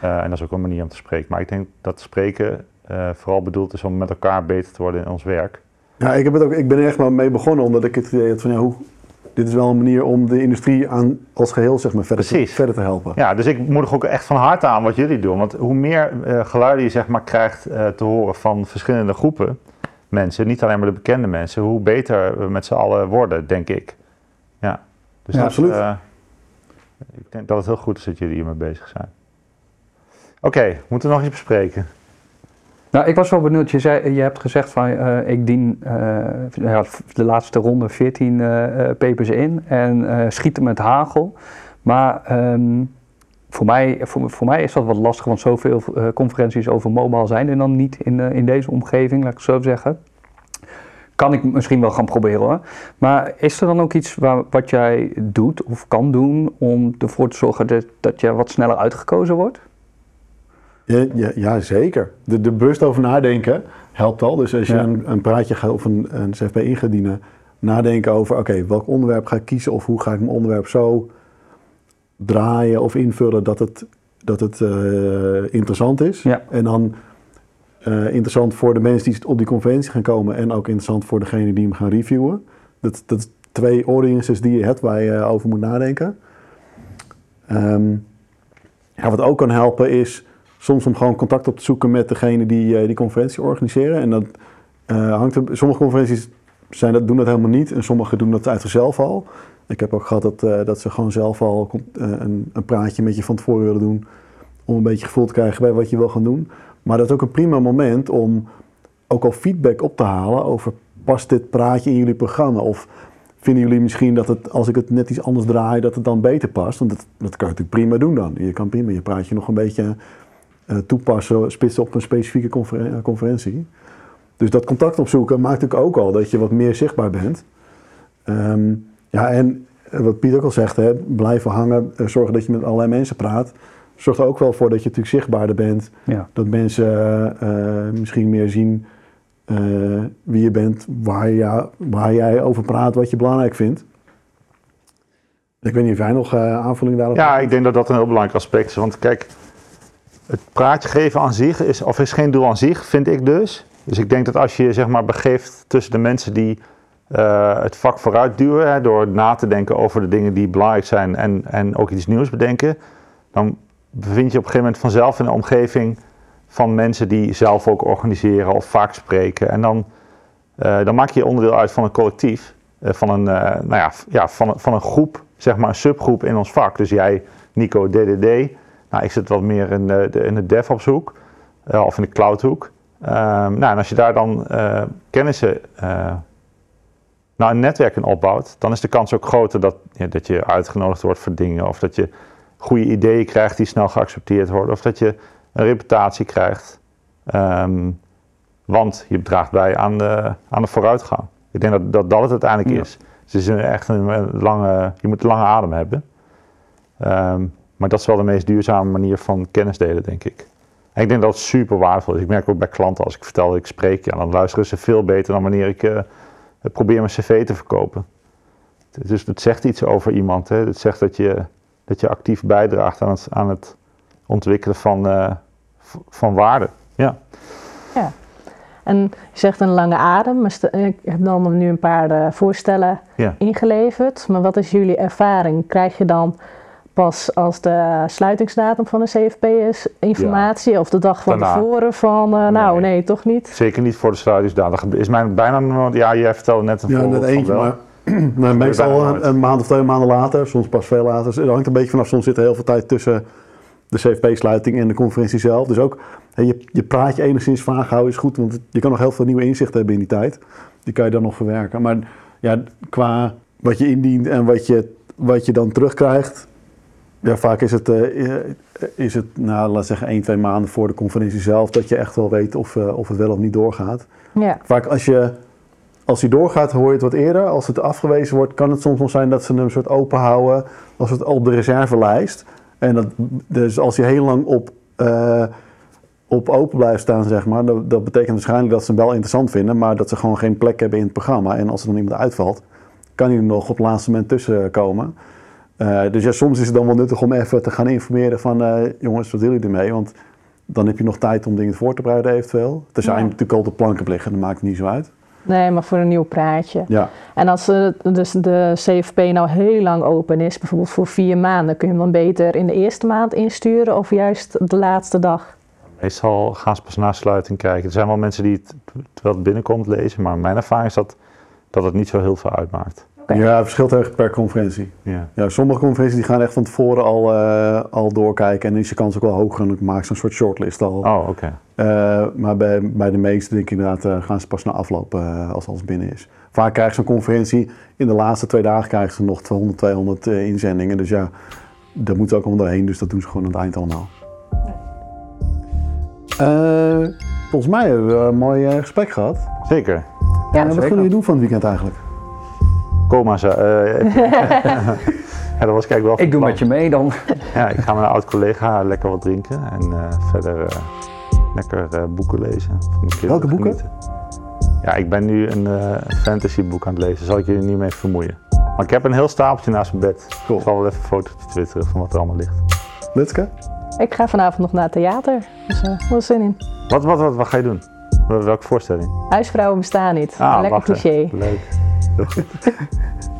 B: Eh, en dat is ook een manier om te spreken. Maar ik denk dat spreken eh, vooral bedoeld is om met elkaar beter te worden in ons werk.
A: Ja, ik, heb het ook, ik ben er echt maar mee begonnen omdat ik het idee had van ja, hoe, dit is wel een manier om de industrie aan, als geheel zeg maar, verder, te, verder te helpen.
B: Ja, dus ik moedig ook echt van harte aan wat jullie doen. Want hoe meer eh, geluiden je zeg maar, krijgt eh, te horen van verschillende groepen mensen, niet alleen maar de bekende mensen, hoe beter we met z'n allen worden, denk ik. Ja, dus
A: Ja,
B: dat,
A: absoluut.
B: eh, ik denk dat het heel goed is dat jullie hiermee bezig zijn. Oké, moeten we nog iets bespreken?
D: Nou, ik was wel benieuwd. Je, zei, je hebt gezegd van eh, ik dien eh, de laatste ronde 14 eh, eh, papers in en schieten met hagel. Maar ehm, voor, mij, voor, voor mij is dat wat lastig, want zoveel conferenties over mobile zijn er dan niet in, in deze omgeving, laat ik het zo zeggen. Kan ik misschien wel gaan proberen hoor. Maar is er dan ook iets waar, wat jij doet of kan doen om ervoor te zorgen dat, dat je wat sneller uitgekozen wordt?
A: Ja, ja, zeker. De, de bewust over nadenken helpt al. Dus als je
D: Ja.
A: een, een praatje gaat of een, een CFP in gaat dienen, nadenken over oké, welk onderwerp ga ik kiezen of hoe ga ik mijn onderwerp zo draaien of invullen dat het, dat het eh, interessant is.
D: Ja.
A: En dan eh, interessant voor de mensen die op die conferentie gaan komen en ook interessant voor degene die hem gaan reviewen. Dat, dat twee audiences die je hebt waar je over moet nadenken. Ehm, ja, wat ook kan helpen is soms om gewoon contact op te zoeken met degene die eh, die conferentie organiseren. En dat eh, hangt er, sommige conferenties zijn dat, doen dat helemaal niet en sommige doen dat uit zichzelf al. Ik heb ook gehad dat, eh, dat ze gewoon zelf al een, een praatje met je van tevoren willen doen. Om een beetje gevoel te krijgen bij wat je wil gaan doen. Maar dat is ook een prima moment om ook al feedback op te halen over past dit praatje in jullie programma? Of vinden jullie misschien dat het, als ik het net iets anders draai, dat het dan beter past? Want dat, dat kan je natuurlijk prima doen dan. Je kan prima je praatje nog een beetje toepassen, spitsen op een specifieke conferen- eh, conferentie. Dus dat contact opzoeken maakt natuurlijk ook al dat je wat meer zichtbaar bent. Ehm, ja, en eh, wat Piet ook al zegt, hè, blijven hangen, eh, zorgen dat je met allerlei mensen praat. Zorgt er ook wel voor dat je natuurlijk zichtbaarder bent.
D: Ja.
A: Dat mensen eh, eh, misschien meer zien eh, wie je bent, waar, je, waar jij over praat, wat je belangrijk vindt. Ik weet niet of jij nog eh, aanvulling daarop
B: Ja,
A: hebt?
B: ik denk dat dat een heel belangrijk aspect is. Want kijk, het praatje geven aan zich is, of is geen doel aan zich, vind ik dus. Dus ik denk dat als je zeg maar begeeft tussen de mensen die eh, het vak vooruit duwen, hè, door na te denken over de dingen die belangrijk zijn en, en ook iets nieuws bedenken, dan bevind je op een gegeven moment vanzelf in een omgeving van mensen die zelf ook organiseren of vaak spreken. En dan, eh, dan maak je onderdeel uit van een collectief, eh, van, een, nou ja, ja, van, van een groep, zeg maar een subgroep in ons vak. Dus jij, Nico, DDD. Nou, ik zit wat meer in de, de- in de DevOps-hoek eh, of in de cloud-hoek. Ehm, nou, en als je daar dan eh, kennissen eh naar een netwerk in opbouwt, dan is de kans ook groter dat, ja, dat je uitgenodigd wordt voor dingen. Of dat je goede ideeën krijgt die snel geaccepteerd worden. Of dat je een reputatie krijgt. Ehm, want je draagt bij aan de, aan de vooruitgang. Ik denk dat dat, dat het uiteindelijk
D: Ja.
B: is. Dus het is een, echt een, eh, lange, je moet een lange adem hebben. Ehm, maar dat is wel de meest duurzame manier van kennis delen, denk ik. En ik denk dat het super waardevol is. Ik merk ook bij klanten, als ik vertel dat ik spreek, ja, dan luisteren ze veel beter dan wanneer ik eh, probeer mijn cv te verkopen. Dus het zegt iets over iemand. Hè. Het zegt dat je, dat je actief bijdraagt aan het, aan het ontwikkelen van, eh, v- van waarde. Ja.
C: En je zegt een lange adem. maar Ik heb dan nu een paar eh, voorstellen
B: Ja.
C: ingeleverd. Maar wat is jullie ervaring? Krijg je dan pas als de sluitingsdatum van de CFP is informatie? Of de dag van
B: Daarna.
C: tevoren van, eh, nou
B: Nee.
C: nee, toch niet?
B: Zeker niet voor de sluitingsdatum. Dat is mijn bijna nooit- Ja, jij vertelde net een
A: Ja,
B: voorbeeld
A: net
B: van
A: eentje,
B: wel.
A: maar <clears throat> nou, meestal een,
B: nooit.
A: een maand of twee maanden later, soms pas veel later. Dus Het hangt een beetje vanaf, soms zit er heel veel tijd tussen de CFP-sluiting en de conferentie zelf. Dus ook hè, je, je praatje enigszins vaag houden is goed, want je kan nog heel veel nieuwe inzichten hebben in die tijd. Die kan je dan nog verwerken. Maar ja, qua wat je indient en wat je, wat je dan terugkrijgt, ja, vaak is het, eh, is het nou, laat zeggen, één, twee maanden voor de conferentie zelf dat je echt wel weet of, eh, of het wel of niet doorgaat.
C: Ja,
A: Vaak als je als die doorgaat, hoor je het wat eerder. Als het afgewezen wordt, kan het soms nog zijn dat ze hem een soort open houden als het op de reservelijst. En dat, dus als je heel lang op, op open blijft staan, zeg maar, dat, dat betekent waarschijnlijk dat ze hem wel interessant vinden, maar dat ze gewoon geen plek hebben in het programma. En als er dan iemand uitvalt, kan hij er nog op het laatste moment tussen komen. Eh, dus ja, soms is het dan wel nuttig om even te gaan informeren van eh, jongens, wat willen jullie ermee? Want dan heb je nog tijd om dingen voor te bereiden eventueel. Er zijn
C: Ja.
A: natuurlijk al de planken liggen, dat maakt het niet zo uit.
C: Nee, maar voor een nieuw praatje.
A: Ja,
C: En als eh, dus de CFP nou heel lang open is, bijvoorbeeld voor vier maanden, kun je hem dan beter in de eerste maand insturen of juist de laatste dag?
B: Meestal gaan ze pas na sluiting kijken. Er zijn wel mensen die het terwijl het binnenkomt lezen, maar mijn ervaring is dat, dat het niet zo heel veel uitmaakt.
A: Ja het verschilt echt per conferentie.
B: Ja.
A: Ja, sommige conferenties die gaan echt van tevoren al, eh, al doorkijken en dan is je kans ook wel hoger en dan maken ze een soort shortlist al.
B: Oh, oké.
A: Eh, maar bij, bij de meeste denk ik inderdaad eh, gaan ze pas na afloop eh, als alles binnen is. Vaak krijgen ze een conferentie, in de laatste twee dagen krijgen ze nog 200, 200 eh, inzendingen. Dus ja, daar moeten ze ook allemaal doorheen, dus dat doen ze gewoon aan het eind allemaal. Eh, volgens mij hebben we een mooi gesprek gehad.
B: Zeker.
C: Ja,
A: en wat gaan jullie doen van het weekend eigenlijk?
B: Eh, <laughs> <laughs> ja, dat was kijk wel.
D: Ik doe met je mee dan. <laughs>
B: Ja, ik ga met een oud collega lekker wat drinken en eh, verder eh, lekker eh, boeken lezen.
A: Welke boeken?
B: genieten. Ja, ik ben nu een eh fantasyboek aan het lezen. Zal ik jullie niet mee vermoeien. Maar ik heb een heel stapeltje naast mijn bed.
A: Cool.
B: Ik zal wel even een foto twitteren van wat er allemaal ligt.
A: Litske?
C: Ik ga vanavond nog naar het theater, dus uh, wel zin in.
B: Wat, wat, wat, wat ga je doen? Wel- Welke voorstelling?
C: Huisvrouwen bestaan niet.
B: Ah,
C: Lekker cliché.
B: Leuk.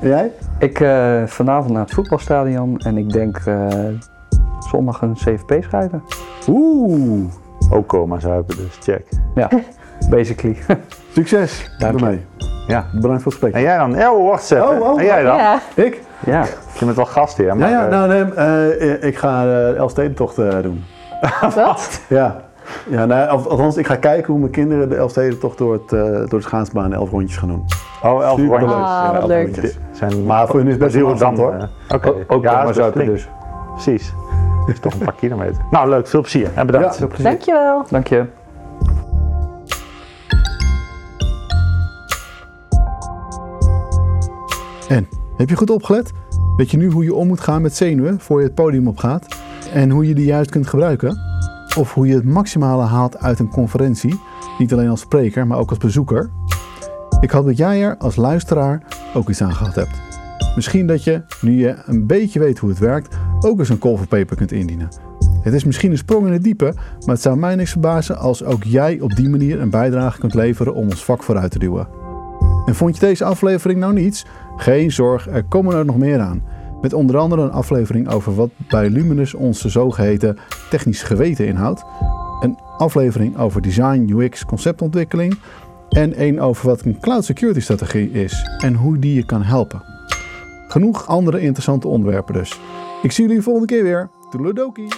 A: En <laughs> jij?
D: Ik eh, vanavond naar het voetbalstadion en ik denk eh, zondag een CFP schrijven.
A: Oeh,
B: Ook coma zuipen, dus check.
D: Ja, basically. <laughs>
A: succes
D: Dank je.
A: daarmee.
B: Ja.
A: Bedankt voor het gesprek.
B: En jij dan? Oh, wacht eens even.
A: Oh, oh,
B: en jij dan?
C: Ja,
A: Ik?
D: ja,
B: Je bent wel gast hier,
A: Ja,
B: maar...
A: ja
B: eh,
A: nou, nee, eh, ik ga de Elfstedentocht eh doen.
C: wat? <laughs>
A: Ja, ja nou, al- althans, ik ga kijken hoe mijn kinderen de Elfstedentocht door, het, eh, door de schaatsbaan elf rondjes gaan doen.
B: Oh, elf
A: Superleuk.
B: rondjes.
C: Ah,
A: Ja,
C: wat
A: elf
C: leuk.
A: rondjes.
B: Zijn
A: Maar voor hun is het best heel afstand hoor.
B: Oké.
D: ook, ook
B: ja,
D: maar
B: flink.
D: dus.
B: Precies. Dat is toch een paar kilometer. Nou, leuk. Veel plezier en bedankt.
A: Ja.
C: Dankjewel.
D: Dank je.
E: En, heb je goed opgelet? Weet je nu hoe je om moet gaan met zenuwen voor je het podium opgaat? En hoe je die juist kunt gebruiken? Of hoe je het maximale haalt uit een conferentie, niet alleen als spreker, maar ook als bezoeker? Ik hoop dat jij er als luisteraar ook iets aan gehad hebt. Misschien dat je, nu je een beetje weet hoe het werkt, ook eens een call for paper kunt indienen. Het is misschien een sprong in het diepe, maar het zou mij niks verbazen als ook jij op die manier een bijdrage kunt leveren om ons vak vooruit te duwen. En vond je deze aflevering nou niets? Geen zorg, er komen er nog meer aan. Met onder andere een aflevering over wat bij Luminous onze zogeheten technisch geweten inhoudt. Een aflevering over design, UX, conceptontwikkeling. En een over wat een cloud security strategie is en hoe die je kan helpen. Genoeg andere interessante onderwerpen dus. Ik zie jullie volgende keer weer. Toedeledokie!